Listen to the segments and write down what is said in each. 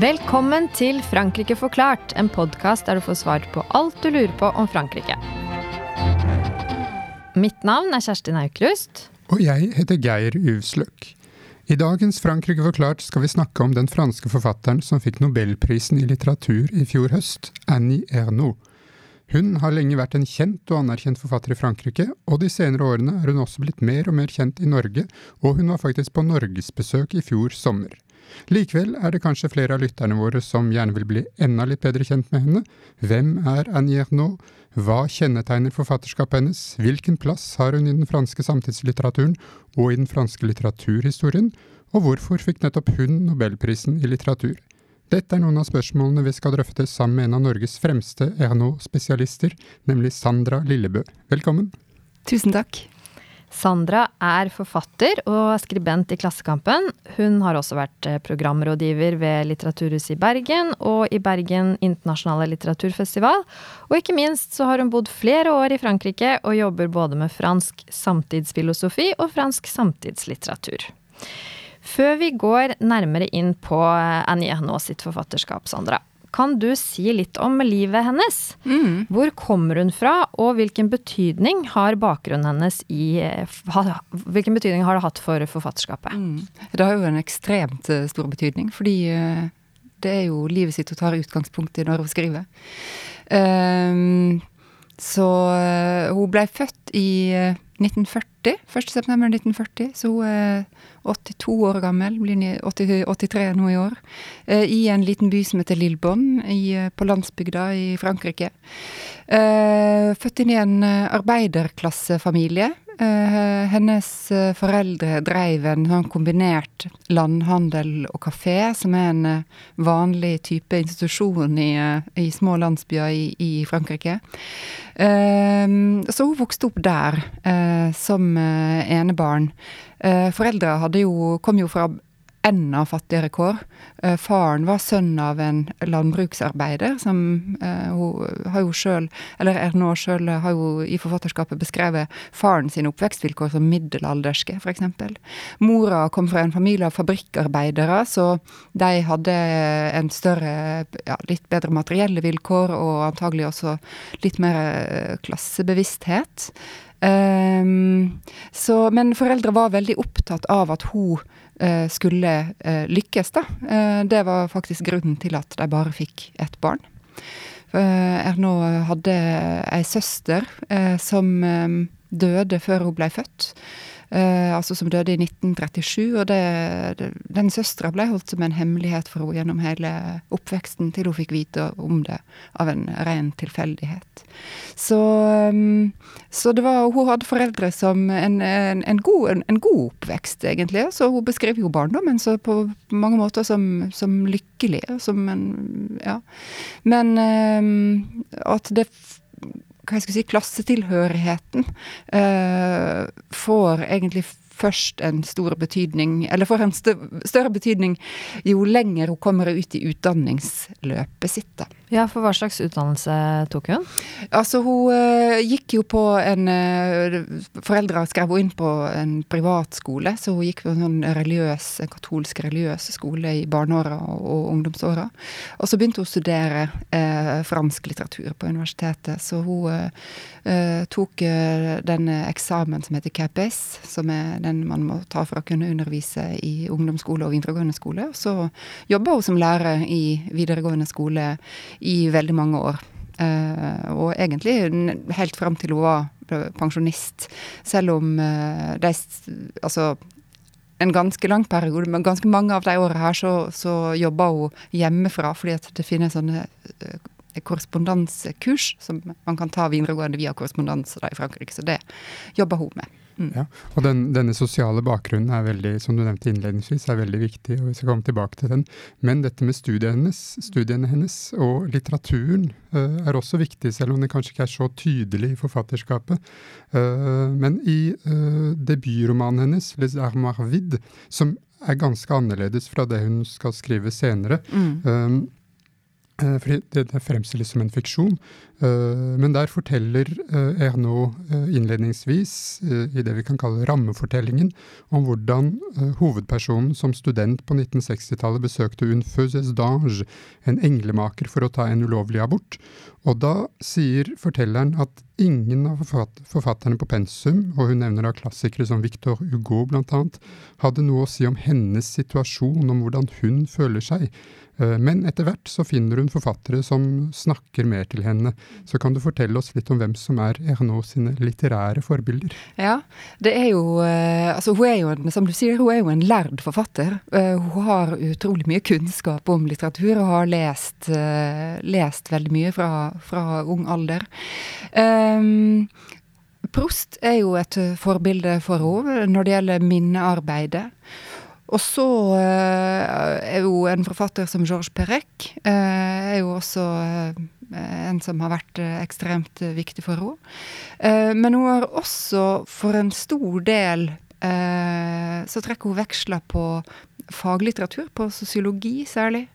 Velkommen til Frankrike forklart, en podkast der du får svar på alt du lurer på om Frankrike. Mitt navn er Kjerstin Aukrust. Og jeg heter Geir Uvsløk. I dagens Frankrike forklart skal vi snakke om den franske forfatteren som fikk nobelprisen i litteratur i fjor høst, Annie Ernaux. Hun har lenge vært en kjent og anerkjent forfatter i Frankrike, og de senere årene er hun også blitt mer og mer kjent i Norge, og hun var faktisk på norgesbesøk i fjor sommer. Likevel er det kanskje flere av lytterne våre som gjerne vil bli enda litt bedre kjent med henne. Hvem er Annie Ernaux? Hva kjennetegner forfatterskapet hennes? Hvilken plass har hun i den franske samtidslitteraturen og i den franske litteraturhistorien? Og hvorfor fikk nettopp hun nobelprisen i litteratur? Dette er noen av spørsmålene vi skal drøfte sammen med en av Norges fremste Ernaud-spesialister, nemlig Sandra Lillebø. Velkommen. Tusen takk. Sandra er forfatter og skribent i Klassekampen. Hun har også vært eh, programrådgiver ved Litteraturhuset i Bergen og i Bergen internasjonale litteraturfestival. Og ikke minst så har hun bodd flere år i Frankrike og jobber både med fransk samtidsfilosofi og fransk samtidslitteratur. Før vi går nærmere inn på eh, Annie Ernaux sitt forfatterskap, Sandra, kan du si litt om livet hennes? Mm. Hvor kommer hun fra, og hvilken betydning har bakgrunnen hennes i eh, Hvilken betydning har det hatt for forfatterskapet? Mm. Det har jo en ekstremt eh, stor betydning, fordi det er jo livet sitt hun tar utgangspunkt i når hun skriver. Um, så hun blei født i 1940. 1.9.1940. Så hun er 82 år gammel, blir 83 nå i år. Eh, I en liten by som heter Lillebonn, på landsbygda i Frankrike. Eh, født inn i en arbeiderklassefamilie. Uh, hennes uh, foreldre dreiv en sånn kombinert landhandel og kafé, som er en uh, vanlig type institusjon i, i små landsbyer i, i Frankrike. så hun vokste opp der som enebarn. foreldra kom jo fra enda fattigere kår. Eh, faren var sønn av en landbruksarbeider, som eh, hun har jo sjøl, eller er nå sjøl, har jo i forfatterskapet beskrevet faren sine oppvekstvilkår som middelalderske, f.eks. Mora kom fra en familie av fabrikkarbeidere, så de hadde en større, ja, litt bedre materielle vilkår, og antagelig også litt mer eh, klassebevissthet. Um, så, men foreldre var veldig opptatt av at hun skulle eh, lykkes, da. Eh, det var faktisk grunnen til at de bare fikk ett barn. Erno hadde ei søster som døde før hun ble født eh, altså som døde i 1937. Og det, det, den søstera ble holdt som en hemmelighet for henne gjennom hele oppveksten, til hun fikk vite om det av en ren tilfeldighet. Så, um, så det var, hun hadde foreldre som en, en, en, god, en, god, oppvekst, egentlig. Så hun beskrev jo barndommen så på mange måter som, som lykkelig. Som en Ja. Men eh, at det hva skal si, klassetilhørigheten eh, får egentlig først en stor betydning, eller får en større betydning jo lenger hun kommer ut i utdanningsløpet sitt, da. Ja, for hva slags utdannelse tok hun? Altså, hun uh, gikk jo på en uh, Foreldra skrev henne inn på en privatskole, så hun gikk på en sånn religiøs, en katolsk religiøs skole i barneåra og, og ungdomsåra. Og så begynte hun å studere uh, fransk litteratur på universitetet, så hun tok den eksamen som heter CAPES, som er den man må ta for å kunne undervise i ungdomsskole og videregående skole. Og så jobba hun som lærer i videregående skole i veldig mange år. Uh, og egentlig helt fram til hun var pensjonist. Selv om uh, de Altså en ganske lang periode, men ganske mange av de årene her så, så jobba hun hjemmefra fordi at det finnes sånne korrespondansekurs som man kan ta videregående via korrespondanse i Frankrike. Så det jobber hun med. Mm. Ja, og den, denne sosiale bakgrunnen er veldig, som du nevnte innledningsvis, er veldig viktig, og vi skal komme tilbake til den. Men dette med studiene hennes, studiene hennes og litteraturen uh, er også viktig, selv om det kanskje ikke er så tydelig i forfatterskapet. Uh, men i uh, debutromanen hennes, 'Les Armoires Vides', som er ganske annerledes fra det hun skal skrive senere, mm Eh, fordi det, fremstilles som en fiksjon. Uh, men der forteller Ernaud uh, innledningsvis, i det vi kan kalle rammefortellingen, om hvordan hovedpersonen som student på 1960-tallet besøkte un feuses d'ange, en englemaker, for å ta en ulovlig abort. Og da sier fortelleren at ingen av forfatterne på pensum, og hun nevner da klassikere som Victor Hugo bl.a., hadde noe å si om hennes situasjon, om hvordan hun føler seg. Eh, men etter hvert så finner hun forfattere som snakker mer til henne. Så kan du fortelle oss litt om hvem som er Ernaux sine litterære forbilder? Ja, det er jo eh, Altså hun er jo, som du sier, hun er jo en lærd forfatter. Eh, hun har utrolig mye kunnskap om litteratur og har lest, lest veldig mye fra, fra ung alder. Um, Prost er jo et forbilde for henne når det gjelder minnearbeidet. Og så uh, er jo en forfatter som Georges Perec uh, er jo også uh, en som har vært ekstremt viktig for henne. men hun har også for en stor del så trekker hun veksler på faglitteratur, på sosiologi særlig.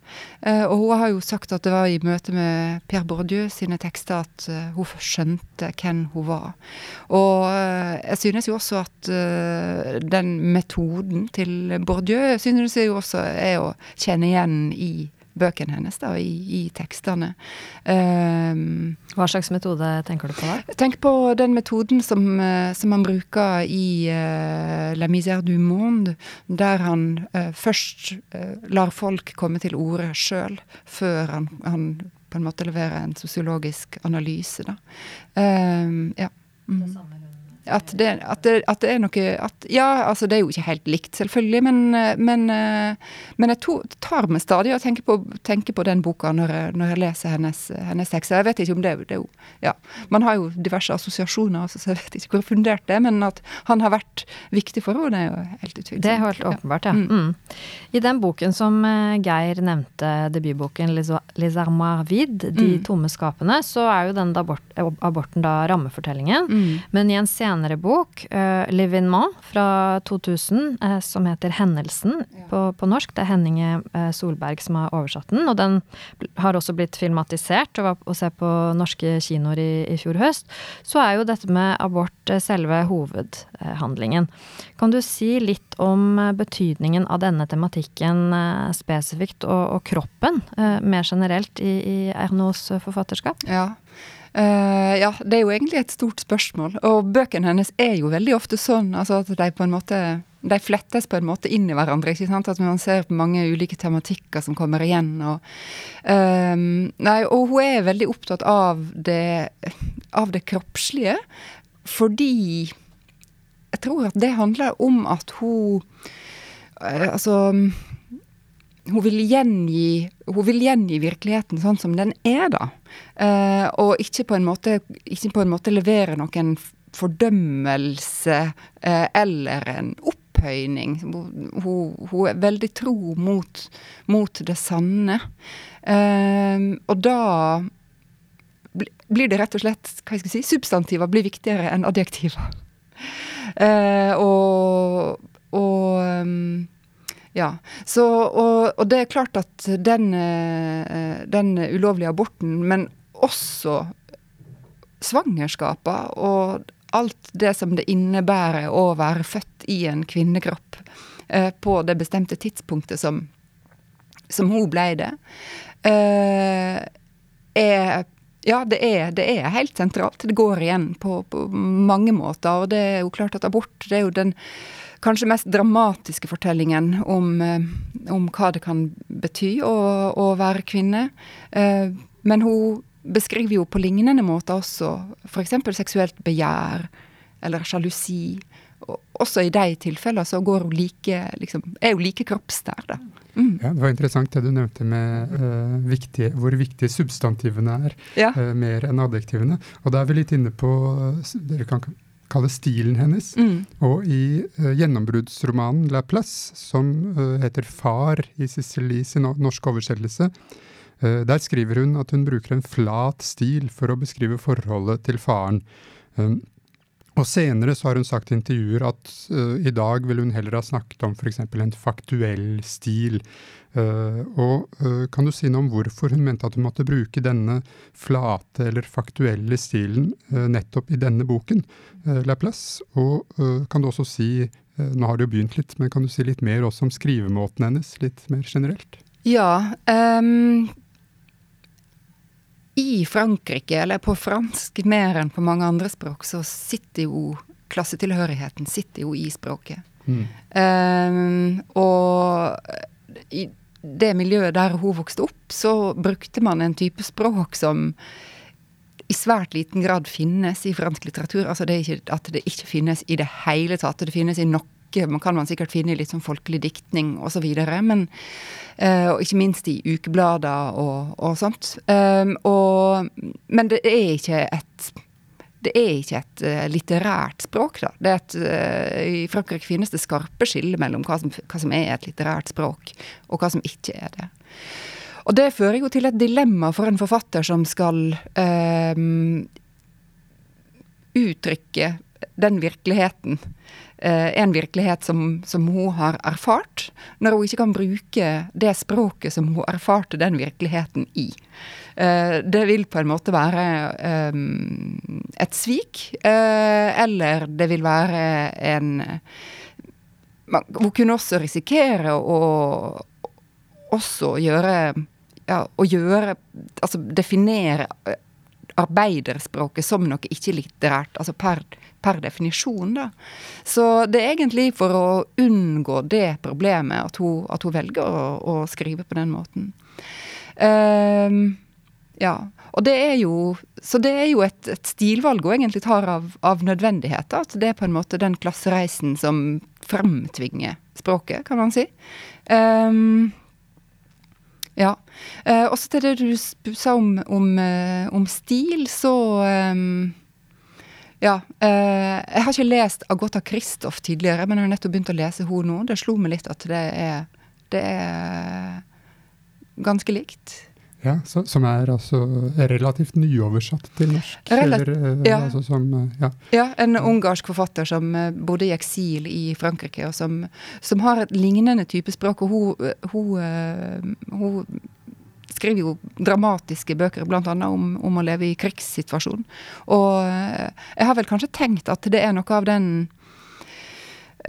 Eh, og hun har jo sagt at det var i møte med Pierre Bourdieu sine tekster at uh, hun skjønte hvem hun var. Og uh, jeg synes jo også at den metoden til Bourdieu synes jeg jo også er å kjenne igjen i bøkene hennes, da, i, i tekstene. Um, Hva slags metode tenker du på da? Tenk på den metoden som, uh, som han bruker i uh, La misère du monde, der han uh, først lar folk komme til orde sjøl, før han, han, på en måte leverer en sosiologisk analyse. Da. Um, ja. Mm. Det samme at det, at, det, at det, er noe at, Ja, altså det er jo ikke helt likt, selvfølgelig, men, men, men jeg to, tar meg stadig og tenker på, tenker på den boka når jeg, når jeg leser hennes, hennes, tekster. Jeg vet ikke om det, det er jo Ja. Man har jo diverse assosiasjoner, så jeg vet ikke hvor fundert det er, men at han har vært viktig for henne, det er jo helt utvilsomt. Det er helt åpenbart, ja. Mm. Mm. I den boken som eh, Geir nevnte, debutboken 'Les armoires vides', 'De mm. tomme skapene', så er jo den abort, aborten da rammefortellingen. Mm. Men i en scene senere bok, uh, 'L'événement', fra 2000, uh, som heter 'Hendelsen' ja. på, på, norsk. Det er Henninge uh, Solberg som har oversatt den. Og den har også blitt filmatisert og var å se på norske kinoer i, i, fjor høst. Så er jo dette med abort selve hovedhandlingen. Kan du si litt om betydningen av denne tematikken spesifikt, og, og kroppen mer generelt i, i Ernos forfatterskap? Ja. Uh, ja, det er jo egentlig et stort spørsmål. Og bøkene hennes er jo veldig ofte sånn altså at de på en måte de flettes på en måte inn i hverandre. ikke sant? At man ser mange ulike tematikker som kommer igjen. Og, um, nei, og hun er veldig opptatt av det, av det kroppslige, fordi jeg tror at det handler om at hun uh, Altså hun vil, gjengi, hun vil gjengi virkeligheten sånn som den er, da. Uh, og ikke på, måte, ikke på, en måte, levere noen fordømmelse uh, eller en opphøyning. Hun, hun, hun, er veldig tro mot, mot det sanne. Uh, og da blir det rett og slett hva jeg si, substantiver blir viktigere enn adjektiver. og, og um, ja, så, og, og, det er klart at den, eh, den ulovlige aborten, men også svangerskapet og alt det som det innebærer å være født i en kvinnekropp eh, på det bestemte tidspunktet som, som hun ble det, eh, er ja, det er, det er, helt sentralt. Det går igjen på, på, mange måter. Og det er jo klart at abort det er jo den kanskje mest dramatiske fortellingen om, eh, om hva det kan bety å, å være kvinne. Eh, men hun beskriver jo på lignende måter også f.eks. seksuelt begjær eller sjalusi. Også i de tilfellene så går hun like, liksom, er hun like kroppsnær, da. Mm. Ja, det var interessant det du nevnte med uh, viktige, hvor viktige substantivene er, ja. uh, mer enn adjektivene. Og da er vi litt inne på Dere kan kalle stilen hennes. Mm. Og i uh, gjennombruddsromanen La Place, som uh, heter Far i Cicely sin norske oversettelse, uh, der skriver hun at hun bruker en flat stil for å beskrive forholdet til faren. Um, Og senere så har hun sagt i intervjuer at uh, i dag ville hun heller ha snakket om f.eks. en faktuell stil. Uh, og uh, kan du si noe om hvorfor hun mente at hun måtte bruke denne flate eller faktuelle stilen nettopp i denne boken, Laplace? Og kan du også si, nå har du jo begynt litt, men kan du si litt mer også om skrivemåten hennes, litt mer generelt? Ja. Um i Frankrike, eller på fransk mer enn på mange andre språk, så sitter jo klassetilhørigheten sitter jo i språket. Mm. Um, og i det miljøet der hun vokste opp, så brukte man en type språk som i svært liten grad finnes i fransk litteratur. Altså det er ikke at det ikke finnes i det hele tatt. Det finnes i noe man kan man sikkert finne i litt sånn folkelig diktning osv. Men Uh, og ikke minst i ukeblader og, og sånt. Um, og, men det er ikke et det er ikke et uh, litterært språk, da. Det er et, uh, I Frankrike finnes det skarpe skiller mellom hva som, hva som, er et litterært språk, og hva som ikke er det. Og det fører jo til et dilemma for en forfatter som skal uh, uttrykke den virkeligheten Eh, en virkelighet som, som, hun har erfart, når hun ikke kan bruke det språket som hun erfarte den virkeligheten i. Eh, det vil på en måte være eh, et svik, eller det vil være en Hun kunne også risikere å også gjøre ja, å gjøre Altså definere arbeiderspråket som noe ikke-litterært, altså per per definisjon, da. Så det er egentlig for å unngå det problemet at hun, at hun velger å, å, skrive på den måten. Um, ja. Og det er jo, så det er jo et, et stilvalg hun egentlig tar av, av nødvendighet. At det er på en måte den klassereisen som fremtvinger språket, kan man si. Um, ja. Eh, også til det du sa om, om, uh, om stil, så um, ja. Eh, jeg har ikke lest Agota Kristoff tidligere, men jeg har nettopp begynt å lese henne nå. Det slo meg litt at det er, det er ganske likt. Ja, så, Som er altså relativt nyoversatt til norsk? Relat eller, eh, ja. Altså som, eh, ja. ja. en ungarsk forfatter som eh, bodde i eksil i Frankrike, og som, som har et lignende type språk. og hun, hun, hun skriver jo dramatiske bøker, bl.a. Om, om å leve i krigssituasjon. Og eh, jeg har vel kanskje tenkt at det er noe av den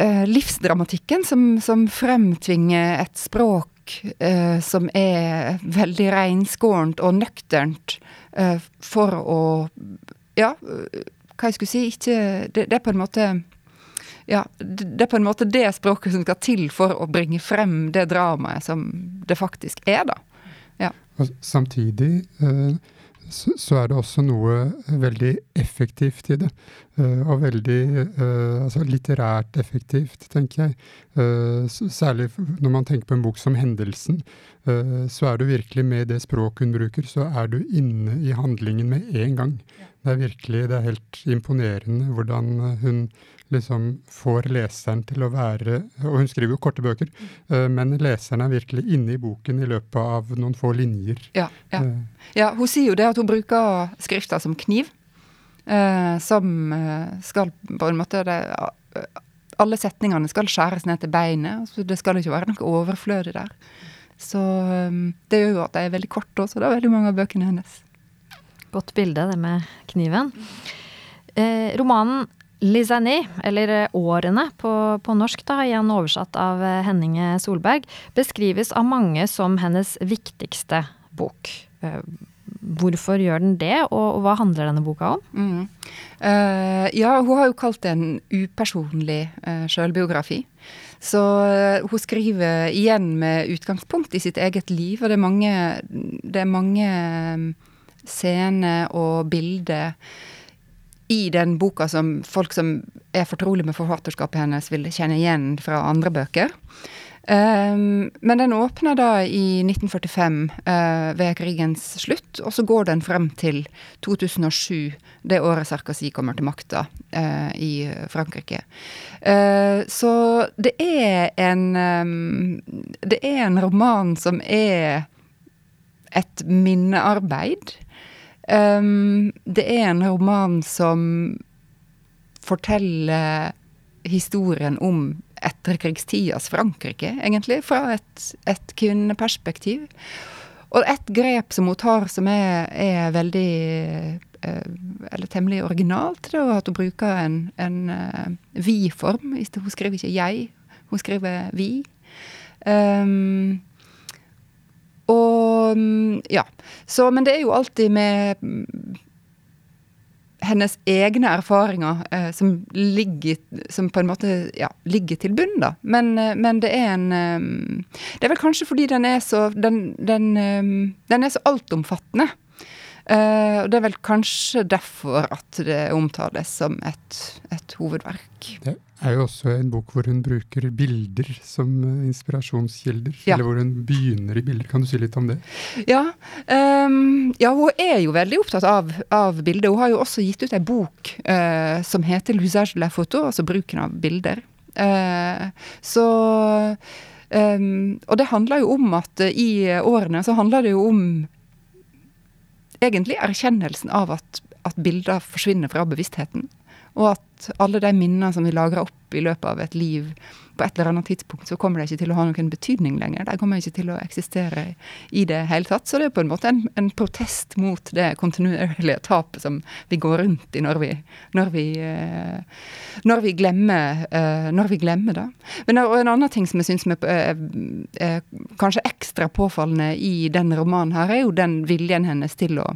uh, livsdramatikken som, som, fremtvinger et språk uh, som er veldig reinskårent og nøkternt eh, for å Ja, hva jeg skulle si, ikke det, det er på en måte ja, det er på en måte det språket som skal til for å bringe frem det dramaet som det faktisk er, da. Ja. Og samtidig eh, så er det også noe veldig effektivt i det. Eh, og veldig eh, altså litterært effektivt, tenker jeg. Særlig når man tenker på en bok som 'Hendelsen', så er du virkelig med det språket hun bruker, så er du inne i handlingen med en gang. Det er virkelig, det er helt imponerende hvordan hun liksom får leseren til å være Og hun skriver jo korte bøker, uh, men leseren er virkelig inne i boken i løpet av noen få linjer. Ja, ja. Uh, ja hun sier jo det at hun bruker skrifta som kniv. Uh, som skal på en måte det, Alle setningene skal skjæres ned til beinet. så det skal ikke være noe overflødig der. Så det gjør jo at de er veldig korte også. Det er veldig mange av bøkene hennes. Godt bilde, det med kniven. Eh, romanen Lizanie, eller eh, Årene på, på, norsk, da, igjen oversatt av eh, Henninge Solberg, beskrives av mange som hennes viktigste bok. Eh, hvorfor gjør den det, og, hva handler denne boka om? Mm. Uh, ja, hun har jo kalt det en upersonlig uh, sjølbiografi. Så uh, hun skriver igjen med utgangspunkt i sitt eget liv, og det er mange, det er mange scener og bilder i den boka som folk som er fortrolig med forfatterskapet hennes, vil kjenne igjen fra andre bøker. Um, men den åpner da i 1945, uh, eh, ved krigens slutt, og så går den frem til 2007, det året Sarkozy kommer til makta uh, i Frankrike. Uh, så det er en um, Det er en roman som er et minnearbeid. Um, det er en roman som forteller historien om etterkrigstidas Frankrike, egentlig, fra et, et kvinneperspektiv. Og et grep som hun tar som er, er veldig eh, Eller temmelig originalt, det er at hun bruker en, en uh, vi-form. Hun skriver ikke 'jeg', hun skriver 'vi'. Um, og ja. Så, men det er jo alltid med hennes egne erfaringer eh, som, ligger, som på en måte ja, ligger til bunn, da. Men, eh, men, det er en um, Det er vel kanskje fordi den er så Den, den, um, den er så altomfattende. Uh, og det er vel kanskje derfor at det omtales som et, et hovedverk. Det er jo også en bok hvor hun bruker bilder som inspirasjonskilder. Ja. Eller hvor hun begynner i bilder. Kan du si litt om det? Ja, um, ja hun er jo veldig opptatt av, av, bilder. Hun har jo også gitt ut ei bok uh, som heter 'L'usage de la photo', altså bruken av bilder. Uh, så um, Og det handler jo om at i årene så handler det jo om egentlig erkjennelsen av at, at bilder forsvinner fra bevisstheten. Og at alle de minnene som vi lagrer opp i løpet av et liv, på et eller annet tidspunkt så kommer de ikke til å ha noen betydning lenger. De kommer ikke til å eksistere i det hele tatt. Så det er på en måte en, en protest mot det kontinuerlige tapet som vi går rundt i når vi, når vi, eh, når vi glemmer, eh, når vi glemmer det. Men en annen ting som jeg syns er, er kanskje ekstra påfallende i den romanen her, er jo den viljen hennes til å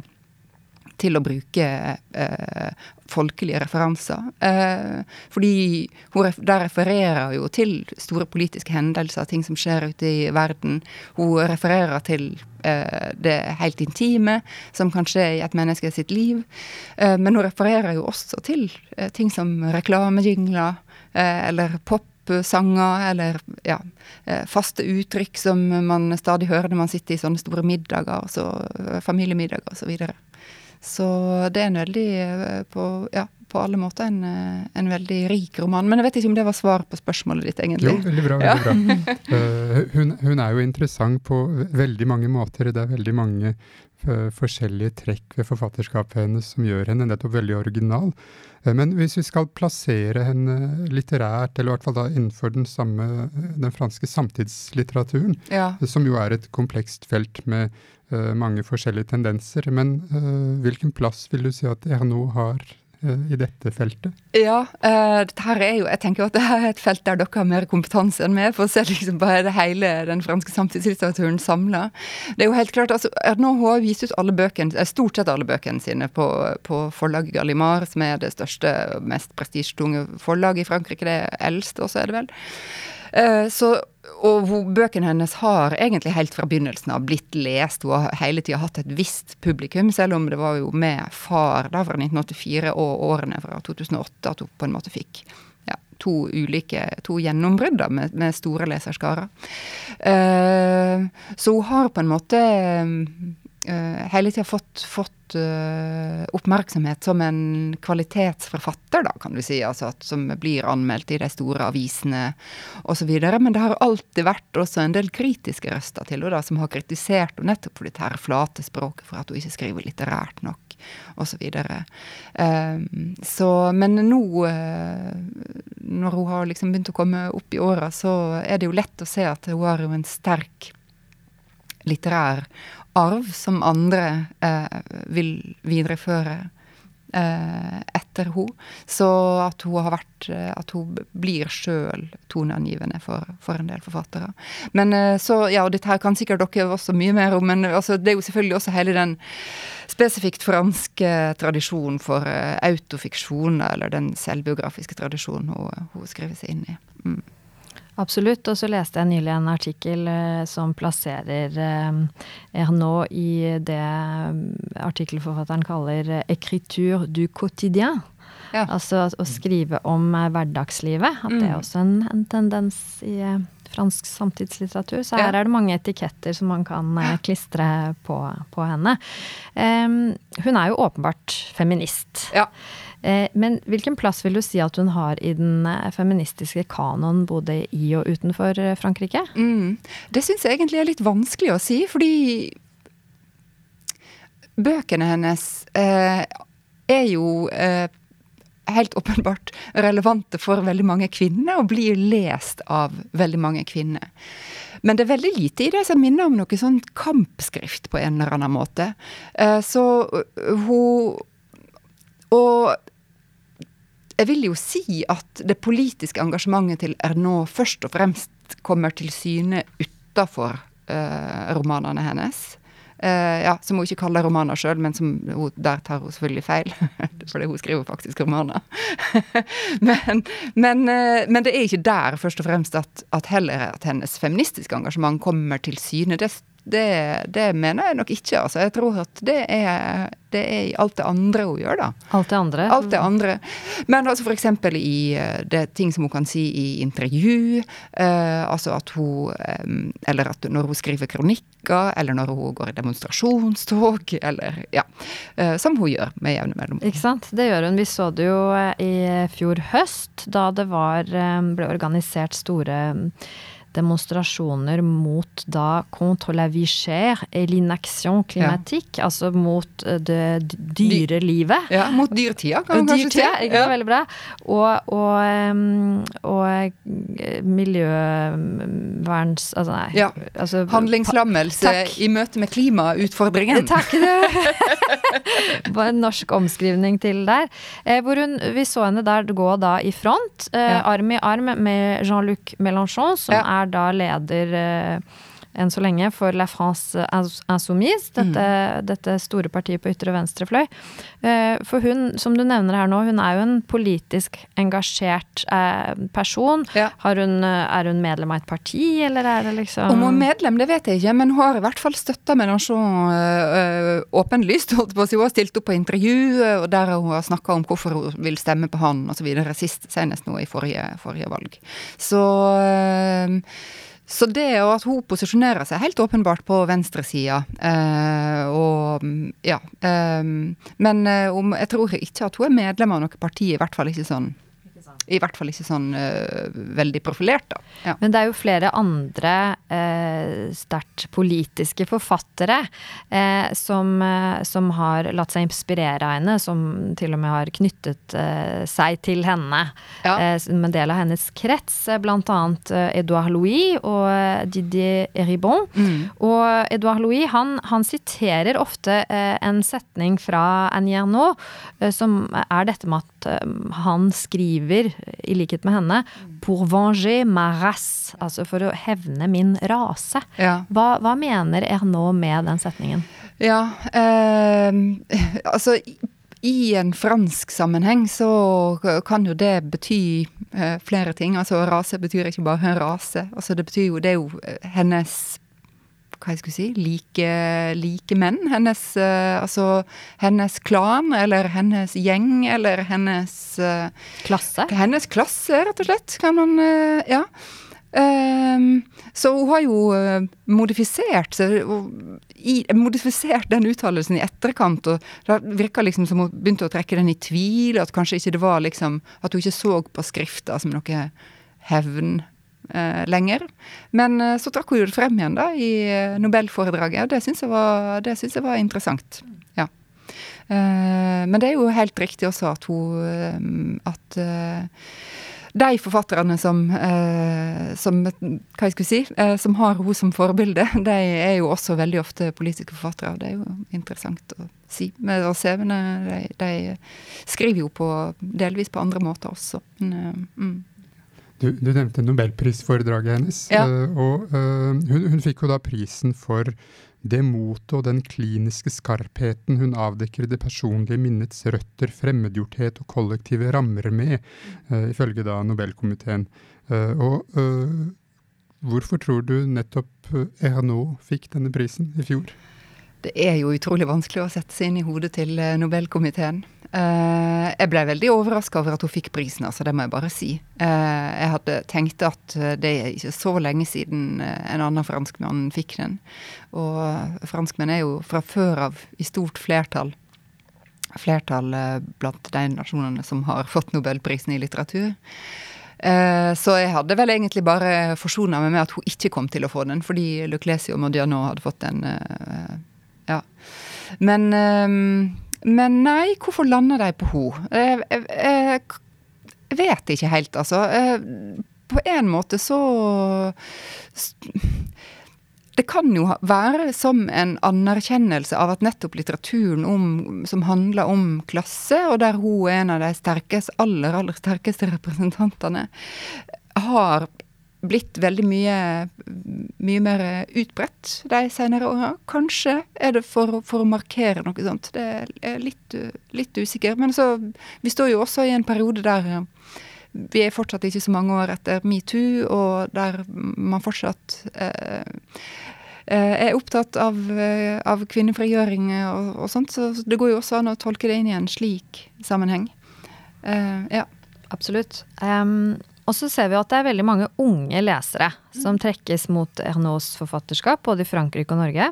til å bruke eh, folkelige referanser. Eh, fordi hun der refererer jo til store politiske hendelser, ting som skjer ute i verden. Hun refererer til eh, det helt intime som kan skje i et menneske sitt liv. Eh, men hun refererer jo også til eh, ting som reklamejingler eh, eller pop sanger eller ja, faste uttrykk som man stadig hører når man sitter i sånne store middager, så familiemiddager osv. Så, det er en veldig, eh, på, ja, på alle måter, en, eh, en, veldig rik roman. Men jeg vet ikke om det var svar på spørsmålet ditt, egentlig. Jo, veldig bra. veldig ja. bra. Uh, hun, hun, er jo interessant på veldig mange måter. Det er veldig mange uh, forskjellige trekk ved forfatterskapet hennes som gjør henne nettopp veldig original. Uh, men hvis vi skal plassere henne litterært, eller i hvert fall da innenfor den, samme, den franske samtidslitteraturen, ja. som jo er et komplekst felt med mange forskjellige tendenser. Men uh, hvilken plass vil du si at Ernaud har uh, i dette feltet? Ja, dette her er jo, jeg tenker at det er et felt der dere har mer kompetanse enn meg, for å se liksom det hele den franske samtidslitteraturen samla. Det er jo helt klart, altså Ernaud har vist ut alle bøkene, stort sett alle bøkene sine på, på forlaget Gallimard, som er det største mest prestisjetunge forlaget i Frankrike. Det er eldste også, er det vel. Eh, så, og bøkene hennes har egentlig helt fra begynnelsen av blitt lest. Hun har hele tida hatt et visst publikum, selv om det var jo med far da fra 1984 og årene fra 2008 at hun på en måte fikk ja, to ulike to gjennombrudd med, med, store leserskarer. Uh, så hun har på en måte uh, hele tida fått, fått uh, oppmerksomhet som en kvalitetsforfatter, da, kan du si. Altså som blir anmeldt i de store avisene osv. Men det har alltid vært også en del kritiske røster til henne, som har kritisert henne nettopp for dette her flate språket, for at hun ikke skriver litterært nok osv. Så, uh, så Men nå, uh, når hun har liksom begynt å komme opp i åra, så er det jo lett å se at hun har jo en sterk litterær arv som andre eh, vil videreføre eh, etter henne. Så at hun vært eh, At hun blir sjøl toneangivende for, for, en del forfattere. Men så, ja, dette her kan sikkert dere også mye mer om, men altså, det er jo selvfølgelig også hele den spesifikt franske tradisjonen for autofiksjon, eller den selvbiografiske tradisjonen hun, hun skriver seg inn i. Mm. Absolutt. Og så leste jeg nylig en artikkel eh, som plasserer eh, nå i det eh, artikkelforfatteren kaller 'écriture du quotidien'. Ja. Altså å skrive om eh, hverdagslivet. At det er mm. også en, en tendens i eh, fransk samtidslitteratur. Så her ja. er det mange etiketter som man kan klistre på, på henne. Um, hun er jo åpenbart feminist. Ja. Eh, men hvilken plass vil du si at hun har i den eh, feministiske kanoen både i og utenfor eh, Frankrike? Mm. Det syns jeg egentlig er litt vanskelig å si, fordi bøkene hennes eh, er jo eh, helt åpenbart relevante for veldig mange kvinner, og blir lest av veldig mange kvinner. Men det er veldig lite i det som minner om noe sånn kampskrift på en eller annen måte. Så hun Og jeg vil jo si at det politiske engasjementet til Ernaud først og fremst kommer til syne utafor uh, romanene hennes. Uh, ja, Som hun ikke kaller romaner sjøl, men som hun, der tar hun selvfølgelig feil. Fordi hun skriver faktisk romaner. men, men, uh, men, det er ikke der først og fremst at, at heller at hennes feministiske engasjement kommer til syne. Det det, det, mener jeg nok ikke. altså. Jeg tror at det er, det er alt det andre hun gjør, da. Alt det andre? Alt det andre. Men altså f.eks. i eh, det ting som hun kan si i intervju. Eh, altså at hun eh, Eller at når hun skriver kronikker, eller når hun går i demonstrasjonstog, eller ja. Eh, som hun gjør med jevne mellomrom. Ikke sant. Det gjør hun. Vi så det jo eh, i fjor høst, da det var, eh, ble organisert store demonstrasjoner mot da contre la vie chère et l'inaction climatique, ja. altså mot eh, det dyre livet. Ja, mot dyrtida, kan man kanskje si. Ja. veldig bra. Og, og, og eh, miljøverns... Altså, nei. Ja. Altså, Handlingslammelse i møte med klimautfordringen. Takk. Det var en norsk omskrivning til der. Eh, hvor hun, vi så henne der gå da i front, arm i arm med Jean-Luc Mélenchon, som er er da leder eh, enn så lenge for La France Insoumise, dette, mm. dette store partiet på ytre venstre fløy. Eh, for hun, som du nevner her nå, hun er jo en politisk engasjert eh, person. Ja. Hun, er hun medlem av et parti, eller er det liksom Om hun er medlem, det vet jeg ikke, men hun har i hvert fall støtta Mélenchon åpenlyst. Holdt på å si. Hun har stilt opp på intervju, og der hun har snakka om hvorfor hun vil stemme på han osv. Senest nå i forrige, forrige valg. Så så det at hun posisjonerer seg helt åpenbart på venstresida, eh, og ja eh, Men eh, om, jeg tror ikke at hun er medlem av noe parti, i hvert fall ikke sånn i hvert fall ikke sånn uh, veldig profilert, da. Ja. Men det er jo flere andre uh, sterkt politiske forfattere uh, som, som, har latt seg inspirere av henne, som til og med har knyttet seg til henne ja. som en del av hennes krets. Blant annet Edouard Louis og Didier Ribon. Mm. Og Edouard Louis han, han siterer ofte en setning fra Annie Ernaux, som er dette med at han skriver i likhet med henne, 'pour venger ma race', altså for å hevne min rase. Ja. Hva, hva, mener nå med den setningen? Ja, eh, altså i en fransk sammenheng så kan jo det bety eh, flere ting. Altså rase betyr ikke bare en rase. Altså det betyr jo Det er jo eh, hennes hva jeg skulle si, like, like menn. Hennes, uh, altså, hennes klan, eller hennes gjeng, eller hennes uh, Klasse? Hennes klasse, rett og slett, kan man uh, Ja. Um, så hun har jo modifisert i, modifisert den uttalelsen i etterkant, og det virka liksom som hun begynte å trekke den i tvil, at kanskje ikke det var liksom At hun ikke så på skrifta som noe hevn eh, lenger. Men eh, så trakk hun det frem igjen da i eh, Nobelforedraget, og det syns jeg, jeg, var interessant. Ja. Eh, men det er jo helt riktig også at hun eh, At de forfatterne som, som hva jeg skulle si, som har hun som forbilde, de er jo også veldig ofte politiske forfattere. Det er jo interessant å si. Men Sevene de, de, skriver jo på, delvis på andre måter også. Men, mm. Du, du nevnte nobelprisforedraget hennes. Ja. Uh, og uh, hun, hun, fikk jo da prisen for det motet og den kliniske skarpheten hun avdekker det personlige minnets røtter, fremmedgjorthet og kollektive rammer med, uh, ifølge da Nobelkomiteen. og hvorfor tror du nettopp Ernaud fikk denne prisen i fjor? Det er jo utrolig vanskelig å sette seg inn i hodet til Nobelkomiteen. Uh, jeg ble veldig overraska over at hun fikk prisen, altså, det må jeg bare si. Uh, jeg hadde tenkt at det er ikke så lenge siden en annen franskmann fikk den. Og franskmenn er jo fra før av i stort flertall flertall blant de nasjonene som har fått nobelprisen i litteratur. Så jeg hadde vel egentlig bare forsona meg med at hun ikke kom til å få den, fordi Luclesio Modiano hadde fått den. ja. Men men nei, hvorfor lander de på ho? Jeg, jeg, jeg, jeg vet ikke helt, altså. Eh, på en måte så det kan jo være som en anerkjennelse av at nettopp litteraturen om, som handler om klasse, og der hun er en av de sterkeste, aller, aller sterkeste representantene, har blitt veldig mye, mye mer utbredt de senere åra. Kanskje er det for, for, å markere noe sånt. Det er litt, litt usikker. Men så, vi står jo også i en periode der vi er fortsatt ikke så mange år etter metoo, og der man fortsatt eh, eh, er opptatt av, eh, av kvinnefrigjøring og, og, sånt. Så det går jo også an å tolke det inn i en slik sammenheng. Eh, ja. Absolutt. Um, og så ser vi at det er veldig mange unge lesere som trekkes mot Ernauds forfatterskap, både i Frankrike og Norge.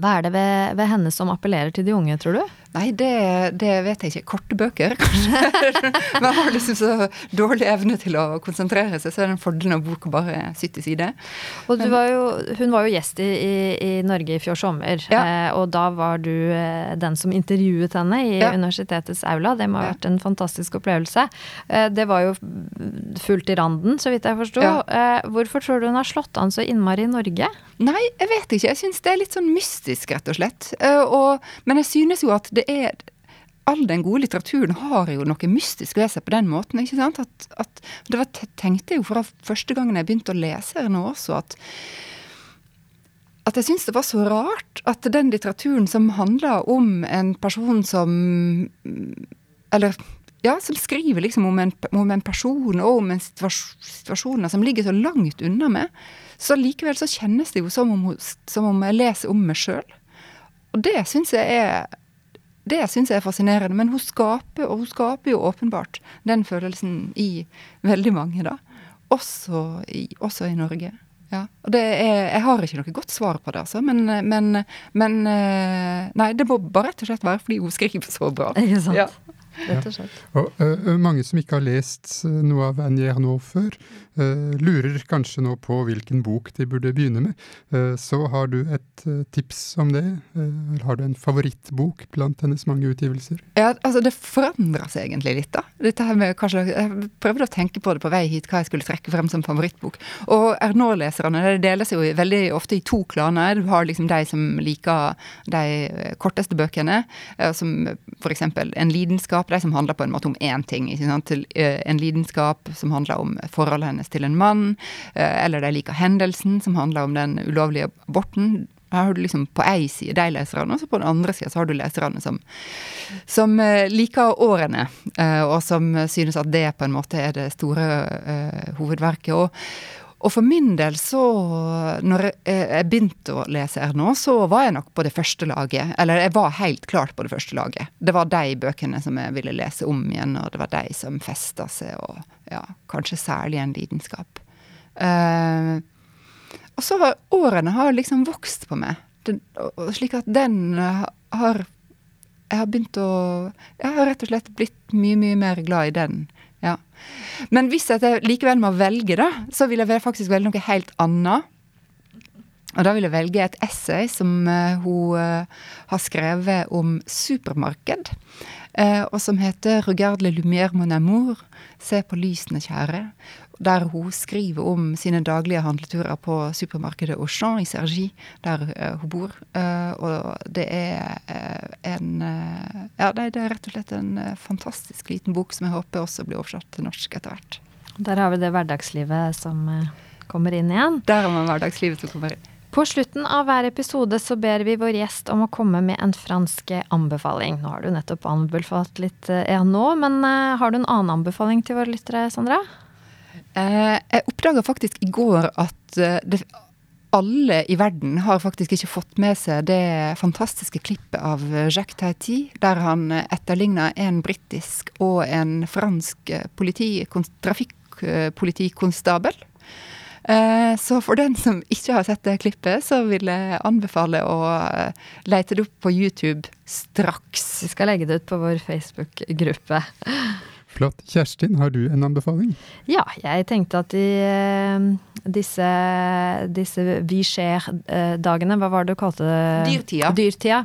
Hva er det ved, ved henne som appellerer til de unge, tror du? Nei, det, det, vet jeg ikke. Korte bøker, kanskje. Man har liksom så dårlig evne til å konsentrere seg, så er det en fordel når boka bare er 70 sider. Og var jo, hun var jo gjest i, i, i Norge i fjor sommer, ja. eh, og da var du eh, den som intervjuet henne i ja. universitetets aula. Det må ha vært en fantastisk opplevelse. Eh, det var jo fullt i randen, så vidt jeg forsto. Ja. Hvorfor tror du hun har slått an så innmari i Norge? Nei, jeg vet ikke. Jeg syns det er litt sånn mystisk, rett og slett. Og, men jeg synes jo at det det er All den gode litteraturen har jo noe mystisk ved seg på den måten. ikke sant? At, at, det var, tenkte jeg jo fra første gangen jeg begynte å lese nå også, at at jeg syns det var så rart at den litteraturen som handler om en person som Eller ja, som skriver liksom om en, om en person og om en situasjon som ligger så langt unna meg, så likevel så kjennes det jo som om, som om jeg leser om meg sjøl. Og det syns jeg er det syns jeg er fascinerende. Men hun skaper, og hun skaper jo åpenbart den følelsen i veldig mange, da. Også i, også i Norge. Ja. Og det er, jeg har ikke noe godt svar på det, altså. Men, men, men Nei, det må bare rett og slett være fordi hun skriver så bra. Ikke sant. Ja. Rett og slett. Ja. Og, uh, mange som ikke har lest noe av Annie Ernaux før, lurer kanskje nå på hvilken bok de burde begynne med. Uh, så har du et tips om det? har du en favorittbok blant hennes mange utgivelser? Ja, altså Det forandrer seg egentlig litt, da. Dette her med kanskje, Jeg prøvde å tenke på det på vei hit, hva jeg skulle trekke frem som favorittbok. Og Ernaux-leserne det deler seg jo veldig ofte i to klaner. Du har liksom de som liker de korteste bøkene, som f.eks. En lidenskap de som handler på en måte om én ting. Til, en lidenskap som handler om forholdet hennes til en mann. Uh, eller de liker hendelsen, som handler om den ulovlige aborten. Her har du liksom på ei side de leserne, og så på den andre sida har du leserne som, som uh, liker årene, og som synes at det på en måte er det store hovedverket. Og, og for min del, så Når jeg begynte å lese her nå, så var jeg nok på det første laget. Eller jeg var helt klart på det første laget. Det var de bøkene som jeg ville lese om igjen, og det var de som festa seg, og ja, kanskje særlig en lidenskap. Uh, og så har årene har liksom vokst på meg, den, slik at den har Jeg har begynt å Jeg har rett og slett blitt mye, mye mer glad i den ja. Men hvis jeg likevel må velge, da, så vil jeg faktisk velge noe helt annet. Og da vil jeg velge et essay som uh, hun har skrevet om supermarked. Uh, og som heter 'Regarde le lumière mon amour'. Se på lysene, kjære der hun skriver om sine daglige handleturer på supermarkedet Auchan i Sergi, der uh, hun bor. Uh, og det er en Ja, det er rett og slett en fantastisk liten bok som jeg håper også blir oversatt til norsk etter hvert. Der har vi det hverdagslivet som kommer inn igjen. Der har man hverdagslivet som kommer inn. På slutten av hver episode så ber vi vår gjest om å komme med en fransk anbefaling. Nå har du nettopp anbefalt litt ja nå, men har du en annen anbefaling til våre lyttere, Sandra? Eh, jeg oppdaga faktisk i går at eh, det, alle i verden har faktisk ikke fått med seg det fantastiske klippet av Jacques Tati, der han etterligner en britisk og en fransk politi. Eh, så for den som ikke har sett det klippet, så vil jeg anbefale å lete det opp på YouTube straks. Vi skal legge det ut på vår Facebook-gruppe. Flott. Kjerstin, har du en anbefaling? Ja, jeg tenkte at i eh, disse, disse Vichere-dagene, hva var det du kalte det? Dyrtida. Dyrtida.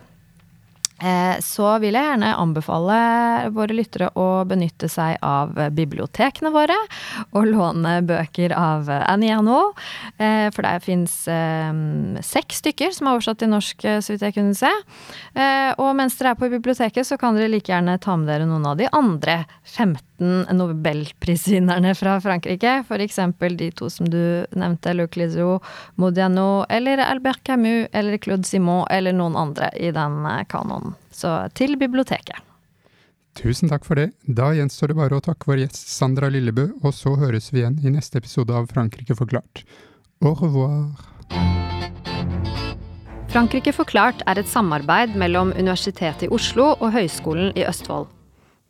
Eh, så vil jeg gjerne anbefale våre lyttere å benytte seg av bibliotekene våre og låne bøker av Annie Ernaux. Eh, for der fins seks stykker som er oversatt til norsk, så vidt jeg kunne se. Og mens dere er på biblioteket, så kan dere like gjerne ta med dere noen av de andre 15 nobelprisvinnerne fra Frankrike. F.eks. de to som du nevnte, Luc Lizou, Modiano eller Albert Camus eller Claude Simon eller noen andre i den kanonen. Så til biblioteket. Tusen takk for det. Da gjenstår det bare å takke vår gjest Sandra Lillebø, og så høres vi igjen i neste episode av Frankrike forklart. Au revoir. Frankrike forklart er et samarbeid mellom Universitetet i Oslo og Høgskolen i Østfold.